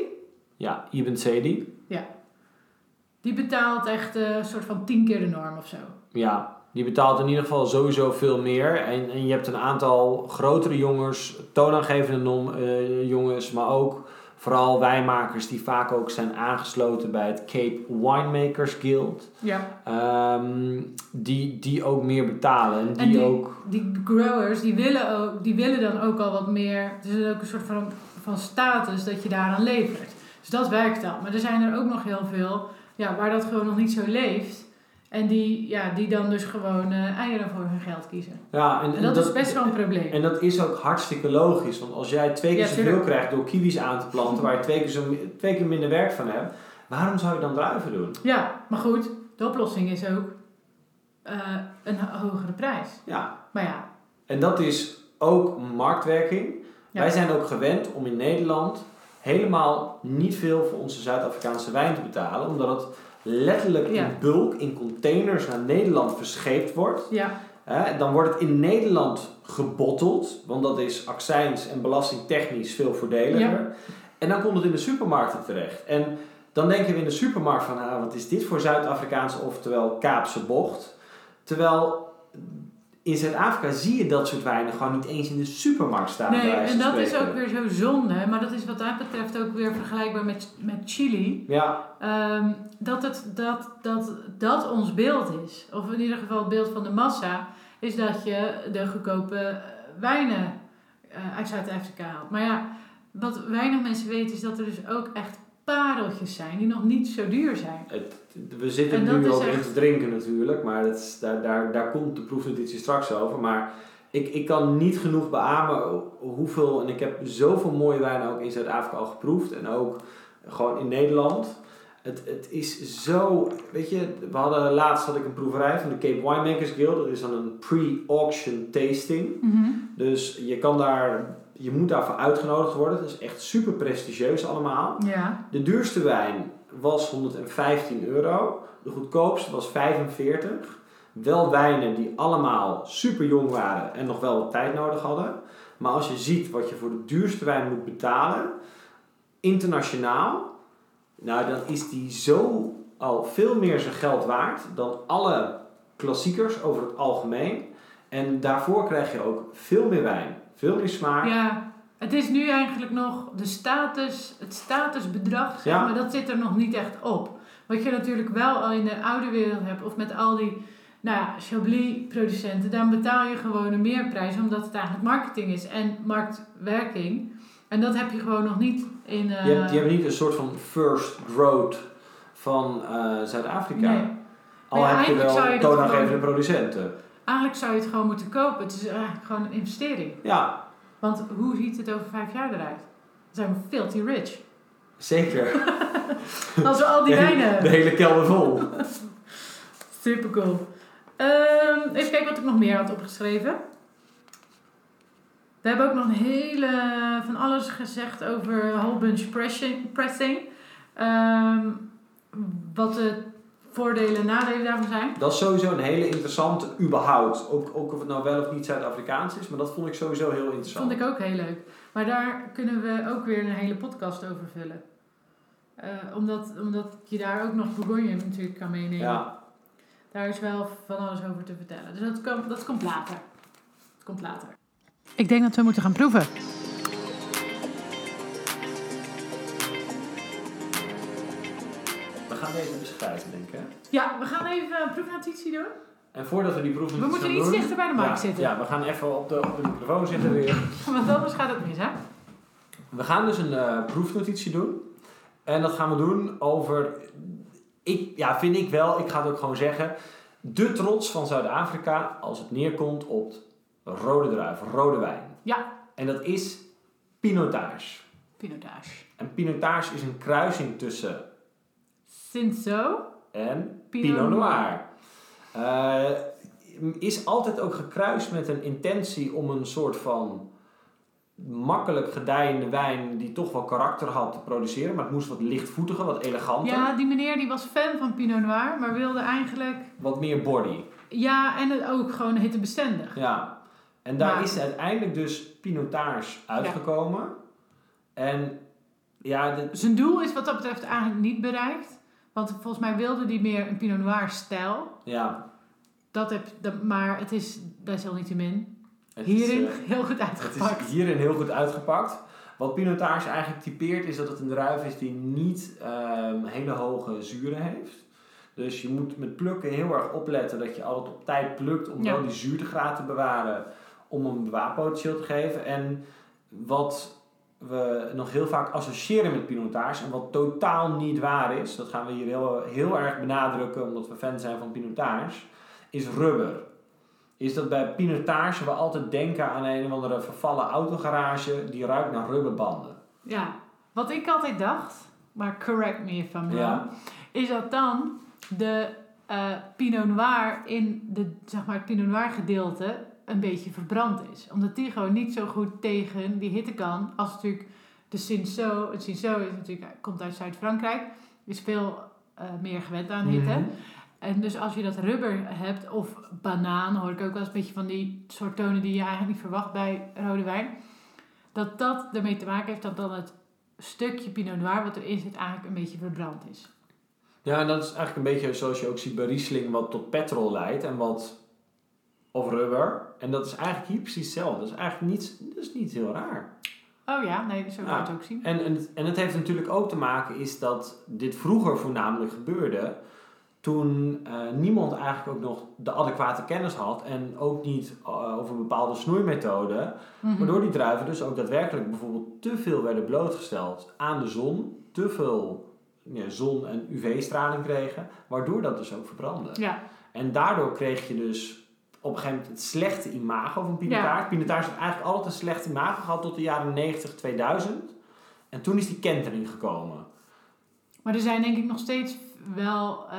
Ja, Ibn Sedi. Die betaalt echt eh, een soort van 10 keer de norm of zo. Ja, die betaalt in ieder geval sowieso veel meer. En, en je hebt een aantal grotere jongens, toonaangevende eh, jongens, maar ook vooral wijnmakers die vaak ook zijn aangesloten bij het Cape Winemakers Guild. Ja. Ehm, die, die ook meer betalen. En die, En die- ook. die growers, die willen, ook, die willen dan ook al wat meer. Het is ook een soort van, van status dat je daaraan levert. Dus dat werkt al. Maar er zijn er ook nog heel veel ja, waar dat gewoon nog niet zo leeft. En die, ja, die dan dus gewoon eh, eieren voor hun geld kiezen. Ja, en, En dat is best wel een probleem. En dat is ook hartstikke logisch. Want als jij twee keer Ja, zoveel krijgt door kiwis aan te planten, waar je twee keer, zo, twee keer minder werk van hebt, waarom zou je dan druiven doen? Ja, maar goed, de oplossing is ook eh, een ho- hogere prijs. Ja, Maar ja, En dat is ook marktwerking. Ja. Wij zijn ook gewend om in Nederland helemaal niet veel voor onze Zuid-Afrikaanse wijn te betalen, omdat het letterlijk Ja. in bulk, in containers naar Nederland verscheept wordt. ja, Hè, dan wordt het in Nederland gebotteld, want dat is accijns en belastingtechnisch veel voordeliger. Ja. En dan komt het in de supermarkten terecht. En dan denken we in de supermarkt van, ah, wat is dit voor Zuid-Afrikaanse, oftewel Kaapse bocht. Terwijl in Zuid-Afrika zie je dat soort wijnen gewoon niet eens in de supermarkt staan. nee, en dat is ook weer zo zonde. Maar dat is wat dat betreft ook weer vergelijkbaar met, met chili. Ja, Ehm, dat, het, dat, dat dat ons beeld is. Of in ieder geval het beeld van de massa. Is dat je de goedkope eh, wijnen eh, uit Zuid-Afrika haalt. Maar ja, wat weinig mensen weten is dat er dus ook echt pareltjes zijn die nog niet zo duur zijn. Het, we zitten nu ook in te drinken natuurlijk, maar dat is, daar, daar, daar komt de proefnotitie straks over. Maar ik, ik kan niet genoeg beamen hoeveel, en ik heb zoveel mooie wijnen ook in Zuid-Afrika al geproefd en ook gewoon in Nederland. Het, het is zo, weet je, we hadden laatst had ik een proeverij van de Cape Winemakers Guild. Dat is dan een pre-auction tasting. Dus je kan daar, je moet daarvoor uitgenodigd worden. Het is echt super prestigieus allemaal. Ja. De duurste wijn was 115 euro. De goedkoopste was 45. Wel wijnen die allemaal super jong waren en nog wel wat tijd nodig hadden. Maar als je ziet wat je voor de duurste wijn moet betalen, internationaal, nou dan is die zo al veel meer zijn geld waard dan alle klassiekers over het algemeen. En daarvoor krijg je ook veel meer wijn, veel meer smaak. Ja, het is nu eigenlijk nog de status, het statusbedrag, zeg Ja. maar dat zit er nog niet echt op. Wat je natuurlijk wel al in de oude wereld hebt, of met al die nou ja, Chablis-producenten, dan betaal je gewoon een meerprijs, omdat het eigenlijk marketing is en marktwerking. En dat heb je gewoon nog niet in... eh, Je, hebt, je hebt niet een soort van first growth van eh, Zuid-Afrika. Nee. Al ja, heb je wel toonaangevende gewoon- producenten. Eigenlijk zou je het gewoon moeten kopen. Het is eigenlijk gewoon een investering. Ja, Want hoe ziet het over vijf jaar eruit? Dan zijn we filthy rich. zeker. (laughs) Als we al die wijnen... De hele kelder vol. Super cool. Ehm, even kijken wat ik nog meer had opgeschreven. We hebben ook nog een hele van alles gezegd over whole bunch pressing. pressing. Ehm, wat de voordelen en nadelen daarvan zijn. Dat is sowieso een hele interessante, überhaupt. Ook, ook of het nou wel of niet Zuid-Afrikaans is, maar dat vond ik sowieso heel Dat interessant. vond ik ook heel leuk. Maar daar kunnen we ook weer een hele podcast over vullen. Eh, omdat, omdat je daar ook nog Bourgogne natuurlijk kan meenemen. Ja, Daar is wel van alles over te vertellen. Dus dat, komt dat komt later. Dat komt later. Ik denk dat we moeten gaan proeven. Deze beschrijven, denk ik. Hè? Ja, we gaan even een proefnotitie doen. En voordat we die proef We moeten iets dichter bij de mic ja, zitten. Ja, we gaan even op de, op de microfoon zitten weer. (laughs) Want anders gaat het mis, hè? We gaan dus een eh, proefnotitie doen. En dat gaan we doen over, ik, ja, vind ik wel, ik ga het ook gewoon zeggen, de trots van Zuid-Afrika als het neerkomt op rode druif, rode wijn. Ja. En dat is Pinotage. Pinotage. En Pinotage is een kruising tussen Cinsault. en Pinot Pinot Noir. Eh, is altijd ook gekruist met een intentie om een soort van makkelijk gedijende wijn die toch wel karakter had te produceren, maar het moest wat lichtvoetiger, wat eleganter, Ja, die meneer die was fan van Pinot Noir, maar wilde eigenlijk... wat meer body. Ja, en het ook gewoon hittebestendig. Ja. En daar Maar- is uiteindelijk dus Pinotage uitgekomen. En ja, de, Zijn doel is wat dat betreft eigenlijk niet bereikt. Want volgens mij wilde hij meer een Pinot Noir stijl. ja, Dat heb, dat, maar het is desalniettemin het hierin is, eh, heel goed Het uitgepakt. is hierin heel goed uitgepakt. Wat Pinotage eigenlijk typeert is dat het een druif is die niet ehm, hele hoge zuren heeft. Dus je moet met plukken heel erg opletten dat je altijd op tijd plukt om Ja. wel die zuurtegraad te bewaren om een bewaarpotentieel te geven. En wat we nog heel vaak associëren met Pinotage en wat totaal niet waar is, dat gaan we hier heel, heel erg benadrukken omdat we fan zijn van Pinotage, is rubber is dat bij pinotage we altijd denken aan een of andere vervallen autogarage die ruikt naar rubberbanden. Ja, wat ik altijd dacht, maar correct me if I'm wrong, Ja. is dat dan de eh, Pinot Noir in de, zeg maar, het Pinot Noir gedeelte een beetje verbrand is. Omdat die gewoon niet zo goed tegen die hitte kan als natuurlijk de Cinsault. Het Cinsault is natuurlijk, komt uit Zuid-Frankrijk, is veel eh, meer gewend aan hitte. Mhm. En dus als je dat rubber hebt, of banaan, hoor ik ook wel eens een beetje van die soort tonen die je eigenlijk niet verwacht bij rode wijn. Dat dat ermee te maken heeft dat dan het stukje Pinot Noir wat erin zit eigenlijk een beetje verbrand is. Ja, en dat is eigenlijk een beetje zoals je ook ziet bij Riesling wat tot petrol leidt en wat of rubber. En dat is eigenlijk hier precies hetzelfde. Dat is eigenlijk niet, dat is niet heel raar. Oh ja, nee, zo kan je Ja. het ook zien. En, en, en het heeft natuurlijk ook te maken is dat dit vroeger voornamelijk gebeurde toen eh, niemand eigenlijk ook nog de adequate kennis had en ook niet eh, over bepaalde snoeimethoden, Mhm. waardoor die druiven dus ook daadwerkelijk bijvoorbeeld te veel werden blootgesteld aan de zon, te veel ja, zon- en UV-straling kregen, waardoor dat dus ook verbrandde. Ja, En daardoor kreeg je dus op een gegeven moment het slechte imago van pinotage. Ja. Pinotage heeft eigenlijk altijd een slecht imago gehad tot de jaren 90, 2000. En toen is die kentering gekomen. maar er zijn denk ik nog steeds wel eh,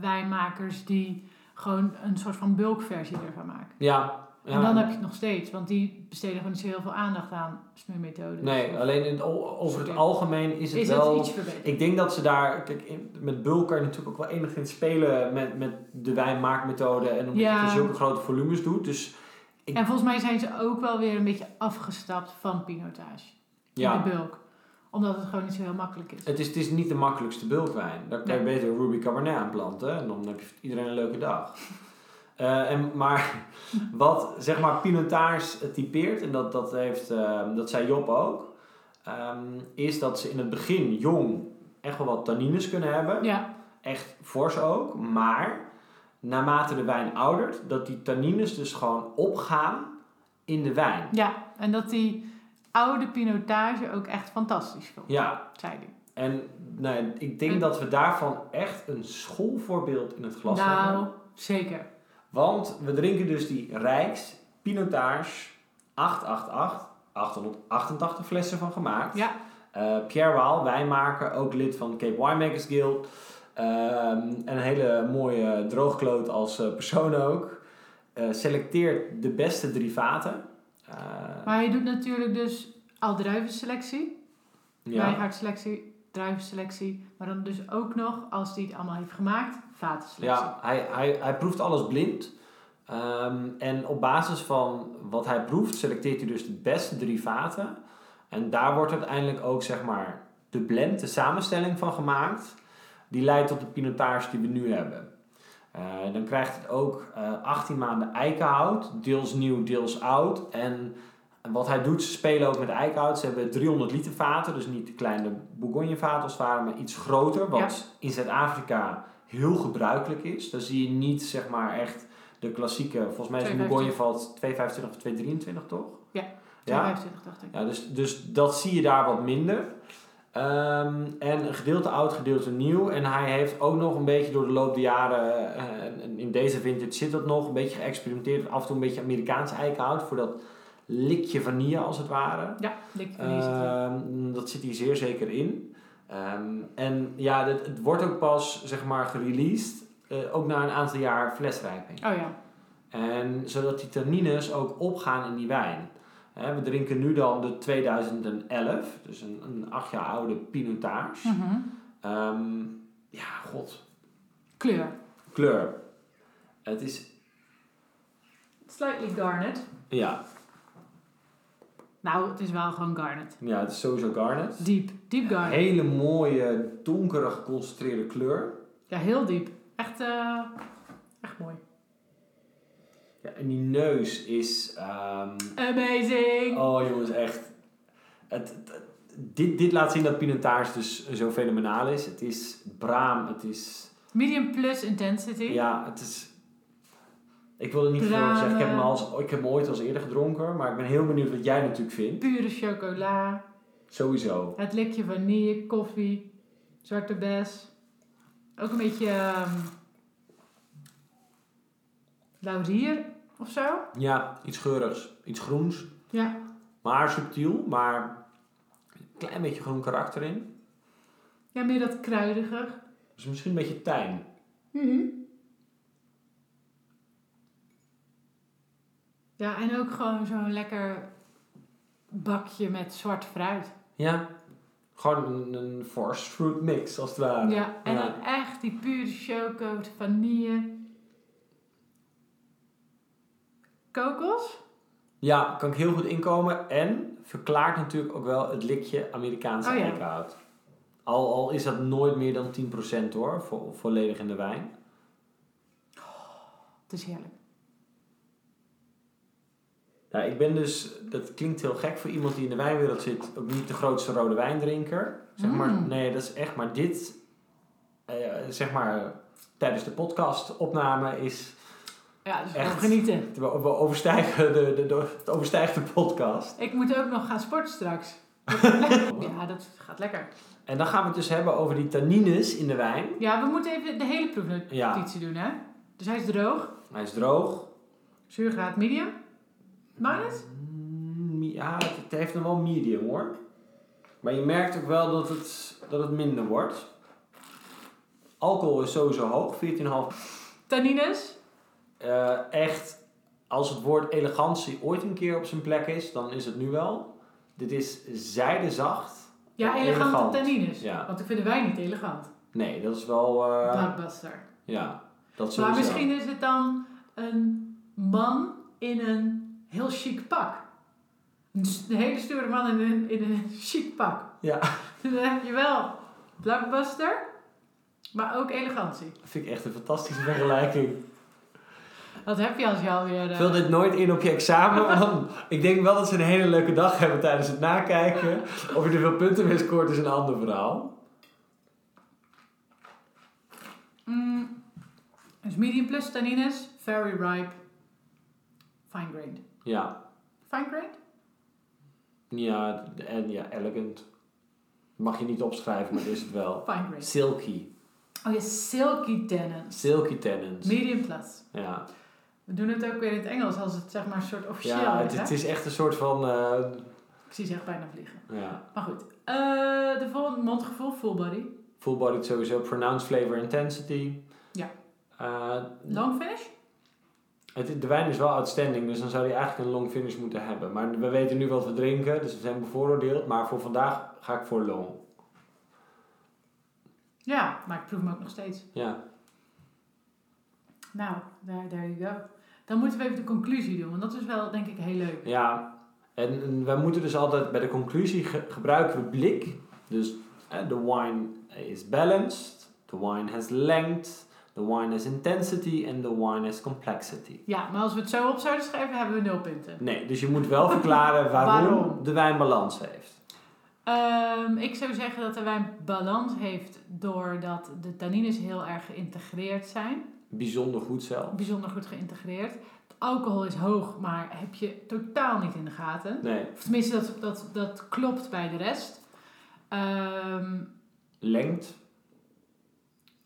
wijnmakers die gewoon een soort van bulkversie ervan maken. Ja. Ja. En dan heb je het nog steeds, want die besteden gewoon niet zo heel veel aandacht aan snoeimethodes. Nee, alleen in over het algemeen is het is wel... het iets verbeterd? Ik denk dat ze daar... Kijk, in- met bulk kan je natuurlijk ook wel enigszins spelen met, met de wijnmaakmethode. En omdat Ja. je zulke grote volumes doet. Dus ik- En volgens mij zijn ze ook wel weer een beetje afgestapt van pinotage. ja, In de bulk. Omdat het gewoon niet zo heel makkelijk is. het is, het is niet de makkelijkste bulkwijn. Daar kan je Nee. beter Ruby Cabernet aan planten. En dan heb je iedereen een leuke dag. Eh, en, maar (laughs) wat zeg maar pinotage typeert, en dat, dat, heeft, eh, dat zei Job ook, ehm, is dat ze in het begin jong echt wel wat tannines kunnen hebben. Ja, Echt fors ook. Maar naarmate de wijn oudert, dat die tannines dus gewoon opgaan in de wijn. ja, en dat die oude pinotage ook echt fantastisch vond, Ja, zei hij. en nou, ik denk En- dat we daarvan echt een schoolvoorbeeld in het glas Nou, hebben. zeker. Want we drinken dus die Rijks Pinotage 888, 888 flessen van gemaakt. Ja, Eh, Pierre Waal, wijnmaker, ook lid van Cape Winemakers Guild. Ehm, en een hele mooie droogkloot als eh, persoon ook. Eh, selecteert de beste drie vaten. Maar je doet natuurlijk dus al druivenselectie, ja. wijngaardselectie, druivenselectie, maar dan dus ook nog, als hij het allemaal heeft gemaakt, vatenselectie. Ja, hij, hij, hij proeft alles blind. Ehm, en op basis van wat hij proeft, selecteert hij dus de beste drie vaten. En daar wordt uiteindelijk ook zeg maar de blend, de samenstelling van gemaakt. Die leidt tot de pinotage die we nu hebben. Eh, dan krijgt het ook eh 18 maanden eikenhout, deels nieuw, deels oud. En wat hij doet, ze spelen ook met eikenhout. Ze hebben 300 liter vaten, dus niet de kleine Bourgogne vaten als het ware, maar iets groter. Wat in Zuid-Afrika heel gebruikelijk is. Dan zie je niet zeg maar echt de klassieke, volgens mij is 2,25. Bourgogne valt 2,25 of 2,23 toch? Ja, Ja, 25 dacht ik. ja dus, dus dat zie je daar wat minder. Ehm, en een gedeelte oud, gedeelte nieuw. En hij heeft ook nog een beetje door de loop der jaren, eh, in deze vintage zit dat nog, een beetje geëxperimenteerd. Af en toe een beetje Amerikaans eikenhout voor dat likje vanille als het ware. Ja, dik verliezen. Ehm, dat zit hier zeer zeker in. Ehm, en ja, het, het wordt ook pas zeg maar gereleased, eh, ook na een aantal jaar flesrijping. oh ja. En zodat die tannines ook opgaan in die wijn. We drinken nu dan de 2011, dus een, een acht jaar oude Pinotage. Mhm. Ehm, ja, god. Kleur. Kleur. Het is, Slightly garnet. ja, Nou, het is wel gewoon garnet. ja, het is sowieso garnet. Diep. Diep garnet. hele mooie, donkere, geconcentreerde kleur. Ja, heel diep. Echt, eh, echt mooi. Ja, en die neus is... ehm, Amazing! oh jongens, echt. Het, het- het- dit, dit laat zien dat Pinotage dus zo fenomenaal is. Het is braam, het is... Medium plus intensity. Ja, het is. Ik wil er niet veel over zeggen. Ik heb, hem als, ik heb hem ooit als eerder gedronken, maar ik ben heel benieuwd wat jij natuurlijk vindt. Pure chocola. Sowieso. Het likje vanille, koffie, zwarte bes. Ook een beetje ehm laurier of zo. Ja, iets geurigs, iets groens, Ja. maar subtiel, maar een klein beetje groen karakter in. Ja, meer dat kruidige. Dus misschien een beetje tijm. Ja, en ook gewoon zo'n lekker bakje met zwart fruit. Ja, gewoon een, een forced fruit mix als het ware. Ja, en Ja. dan echt die pure choco, vanille. Kokos? Ja, kan ik heel goed inkomen en verklaart natuurlijk ook wel het likje Amerikaanse Oh ja. Al, al is dat nooit meer dan 10% hoor, vo volledig in de wijn. Het is heerlijk. Ja, ik ben dus, dat klinkt heel gek voor iemand die in de wijnwereld zit, ook niet de grootste rode wijndrinker. Zeg maar, Mm. nee, dat is echt maar dit, eh, zeg maar, tijdens de podcastopname is... Ja, dus Echt. genieten. We, we overstijgen de, de, de, het overstijgt de podcast. Ik moet ook nog gaan sporten straks. (laughs) ja, dat gaat lekker. En dan gaan we het dus hebben over die tannines in de wijn. Ja, we moeten even de hele proefnotitie Ja, doen, hè? Dus hij is droog. hij is droog. Zuurgraad medium. Het? Mm, Ja, het, het heeft nog wel medium hoor. Maar je merkt ook wel dat het, dat het minder wordt. Alcohol is sowieso hoog, 14,5. Tannines. Eh, echt, als het woord elegantie ooit een keer op zijn plek is, dan is het nu wel. Dit is zijdezacht. Ja, elegante elegant. tannines. Ja. Want ik vind de wijn niet elegant. Nee, dat is wel... Blockbuster. ja, dat Maar sowieso. misschien is het dan een man in een heel chic pak. Een s- een hele stoere man in een, in een (laughs) chic pak. Ja. Dus dan heb je wel blockbuster, maar ook elegantie. Dat vind ik echt een fantastische vergelijking. Wat heb je als je alweer... eh, Vul dit nooit in op je examen. (laughs) Want ik denk wel dat ze een hele leuke dag hebben tijdens het nakijken. Of je er veel punten mee scoort is een ander verhaal. Mm, dus medium plus tannines, very ripe, fine grained. Ja, Fine grained? ja, en ja, elegant. Mag je niet opschrijven, maar is het wel. Fine grained. Silky. Oh ja, silky tannins. Silky tannins. Medium plus. Ja, We doen het ook weer in het Engels als het zeg maar een soort officieel ja is. het, is echt een soort van... eh, Ik zie ze echt bijna vliegen. ja. Maar goed. Eh, de volgende mondgevoel, full body. Full bodied sowieso. Pronounced flavor intensity. Ja. Eh, Long finish? Het, de wijn is wel outstanding, dus dan zou die eigenlijk een long finish moeten hebben. Maar we weten nu wat we drinken, dus we zijn bevooroordeeld. Maar voor vandaag ga ik voor long. Ja, maar ik proef hem ook nog steeds. Ja. Nou, there, there you go. Dan moeten we even de conclusie doen, want dat is wel denk ik heel leuk. Ja, en, en wij moeten dus altijd bij de conclusie ge- gebruiken we blik. Dus the wine is balanced, the wine has length, the wine has intensity en the wine has complexity. Ja, maar als we het zo op zouden schrijven, hebben we nul punten. Nee, dus je moet wel (laughs) verklaren waarom, Waarom? de wijn balans heeft. Ehm, ik zou zeggen dat de wijn balans heeft doordat de tannines heel erg geïntegreerd zijn. Bijzonder goed zelf. Bijzonder goed geïntegreerd. Het alcohol is hoog, maar heb je totaal niet in de gaten. Nee, Of tenminste, dat, dat, dat klopt bij de rest. Ehm length.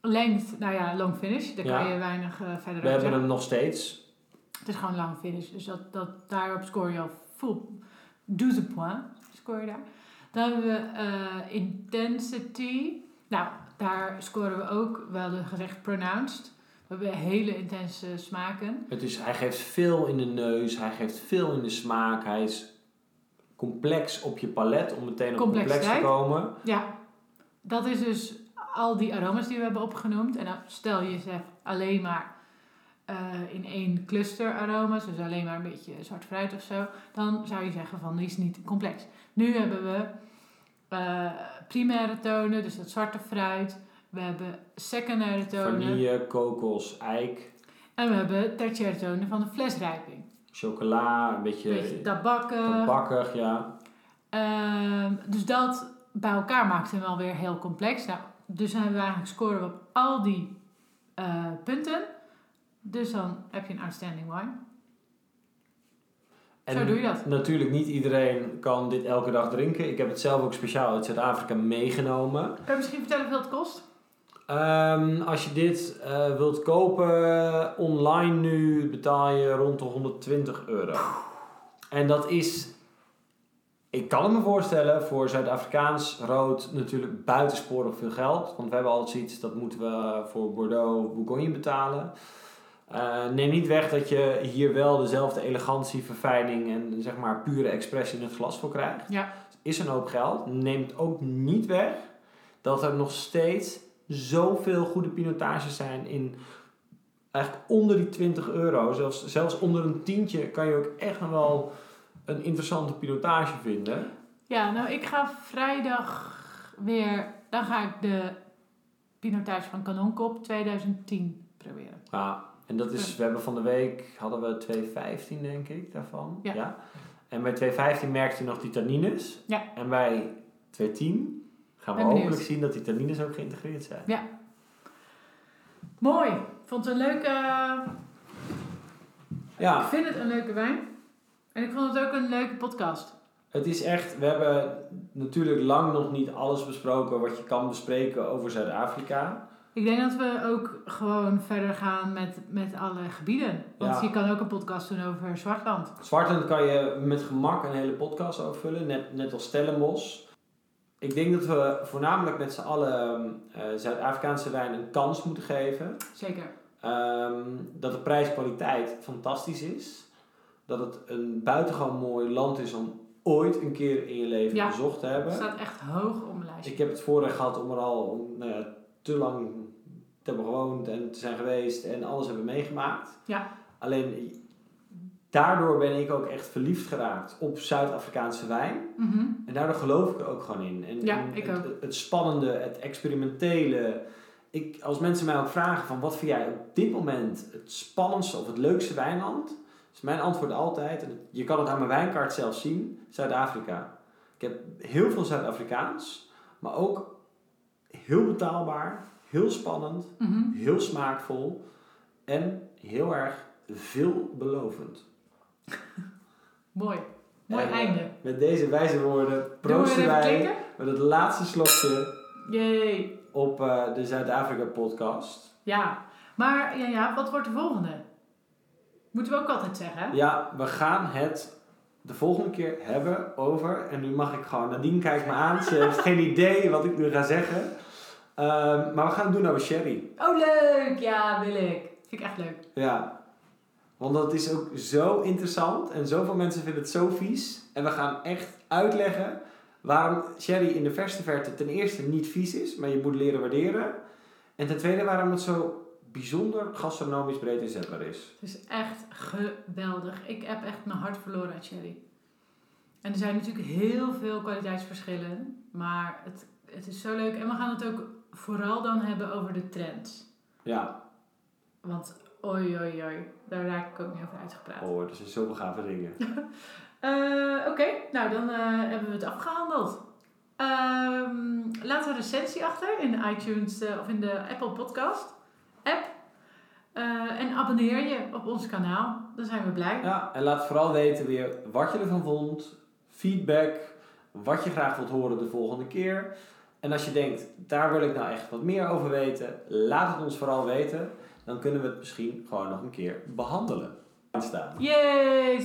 Length, nou ja, long finish. Daar Ja. kan je weinig eh, verder We over hebben zeggen. hem nog steeds. Het is gewoon lang finish. Dus dat, dat, daarop score je al full 12 points. Score je daar. Dan hebben we eh, intensity. Nou, daar scoren we ook wel de gezegd pronounced. We hebben hele intense smaken. Het is, hij geeft veel in de neus, hij geeft veel in de smaak. Hij is complex op je palet om meteen op complex te komen. Ja, dat is dus al die aromas die we hebben opgenoemd. En dan stel je ze alleen maar eh, in één cluster aroma's, dus alleen maar een beetje zwart fruit of zo, dan zou je zeggen van die is niet complex. Nu hebben we eh, primaire tonen, dus dat zwarte fruit. We hebben secundaire tonen. Vanille, kokos, eik, En we hebben tertiaire tonen van de flesrijping. chocola, een beetje, tabakken. tabakkig, ja. Ehm, dus dat bij elkaar maakt hem wel weer heel complex. Nou, dus dan hebben we eigenlijk scoren op al die eh, punten. Dus dan heb je een outstanding wine. Zo doe je dat. natuurlijk niet iedereen kan dit elke dag drinken. Ik heb het zelf ook speciaal uit Zuid-Afrika meegenomen. Kan je misschien vertellen hoeveel het kost? Ehm, als je dit eh, wilt kopen online nu, betaal je rond de 120 euro. En dat is, ik kan het me voorstellen, voor Zuid-Afrikaans rood natuurlijk buitensporig veel geld. Want we hebben altijd zoiets, dat moeten we voor Bordeaux, Bourgogne betalen. Eh, neem niet weg dat je hier wel dezelfde elegantie, verfijning en zeg maar pure expressie in het glas voor krijgt. Ja. Is een hoop geld. Neemt ook niet weg dat er nog steeds zoveel goede pinotages zijn in eigenlijk onder die 20 euro. Zelfs, zelfs onder een tientje kan je ook echt nog wel een interessante pinotage vinden. Ja, nou ik ga vrijdag weer, dan ga ik de Pinotage van Kanonkop 2010 proberen. Ja, en dat is, we hebben van de week, hadden we 2,15 denk ik daarvan. Ja. En bij 2,15 merkte je nog die tannines. Ja. En bij 2,10 gaan we Ben benieuwd. hopelijk zien dat die tannines ook geïntegreerd zijn. Mooi. Ik vond het een leuke... Ja, Ik vind het een leuke wijn. En ik vond het ook een leuke podcast. het is echt, we hebben natuurlijk lang nog niet alles besproken wat je kan bespreken over Zuid-Afrika. Ik denk dat we ook gewoon verder gaan met, met alle gebieden. Want Ja. je kan ook een podcast doen over Zwartland. Zwartland kan je met gemak een hele podcast over vullen, net, net als Stellenbosch. Ik denk dat we voornamelijk met z'n allen eh, Zuid-Afrikaanse wijn een kans moeten geven. Zeker. Ehm, dat de prijs-kwaliteit fantastisch is. Dat het een buitengewoon mooi land is om ooit een keer in je leven Ja. bezocht te hebben. Het staat echt hoog op mijn lijstje. Ik heb het voorrecht gehad om er al nou ja, te lang te hebben gewoond en te zijn geweest en alles hebben meegemaakt. Ja. Alleen daardoor ben ik ook echt verliefd geraakt op Zuid-Afrikaanse wijn. Mhm. En daardoor geloof ik er ook gewoon in. En, Ja, en ik het, ook. Het spannende, het experimentele. Ik, als mensen mij ook vragen van wat vind jij op dit moment het spannendste of het leukste wijnland? Is mijn antwoord altijd, en je kan het aan mijn wijnkaart zelf zien, Zuid-Afrika. Ik heb heel veel Zuid-Afrikaans, maar ook heel betaalbaar, heel spannend, Mhm. heel smaakvol en heel erg veelbelovend. (laughs) Mooi. Mooi En, eh, einde. Met deze wijze woorden proosten wij met het laatste slokje Yay. op eh, de Zuid-Afrika podcast. Ja. Maar ja, ja, wat wordt de volgende? Moeten we ook altijd zeggen. Ja, we gaan het de volgende keer hebben over, en nu mag ik gewoon, Nadine kijkt me aan, ze heeft geen idee wat ik nu ga zeggen. Ehm, maar we gaan het doen over sherry. Oh, leuk. Ja, wil ik. Vind ik echt leuk. Ja, want dat is ook zo interessant en zoveel mensen vinden het zo vies. En we gaan echt uitleggen waarom sherry in de verste verte ten eerste niet vies is, maar je moet leren waarderen. En ten tweede waarom het zo bijzonder gastronomisch breed inzetbaar is. Het is echt geweldig. Ik heb echt mijn hart verloren uit sherry. En er zijn natuurlijk heel veel kwaliteitsverschillen. Maar het, het is zo leuk. En we gaan het ook vooral dan hebben over de trends. Ja, Want oi, oi, oi. Daar raak ik ook niet over uitgepraat. oh, er zijn zoveel gave dingen. (laughs) Eh, Oké, nou dan eh, hebben we het afgehandeld. Ehm, laat een recensie achter in de iTunes eh, of in de Apple Podcast app. Eh, en abonneer je op ons kanaal. Dan zijn we blij. Ja, en laat vooral weten weer wat je ervan vond, feedback, wat je graag wilt horen de volgende keer. En als je denkt, daar wil ik nou echt wat meer over weten, laat het ons vooral weten. Dan kunnen we het misschien gewoon nog een keer behandelen. Staan. Yay!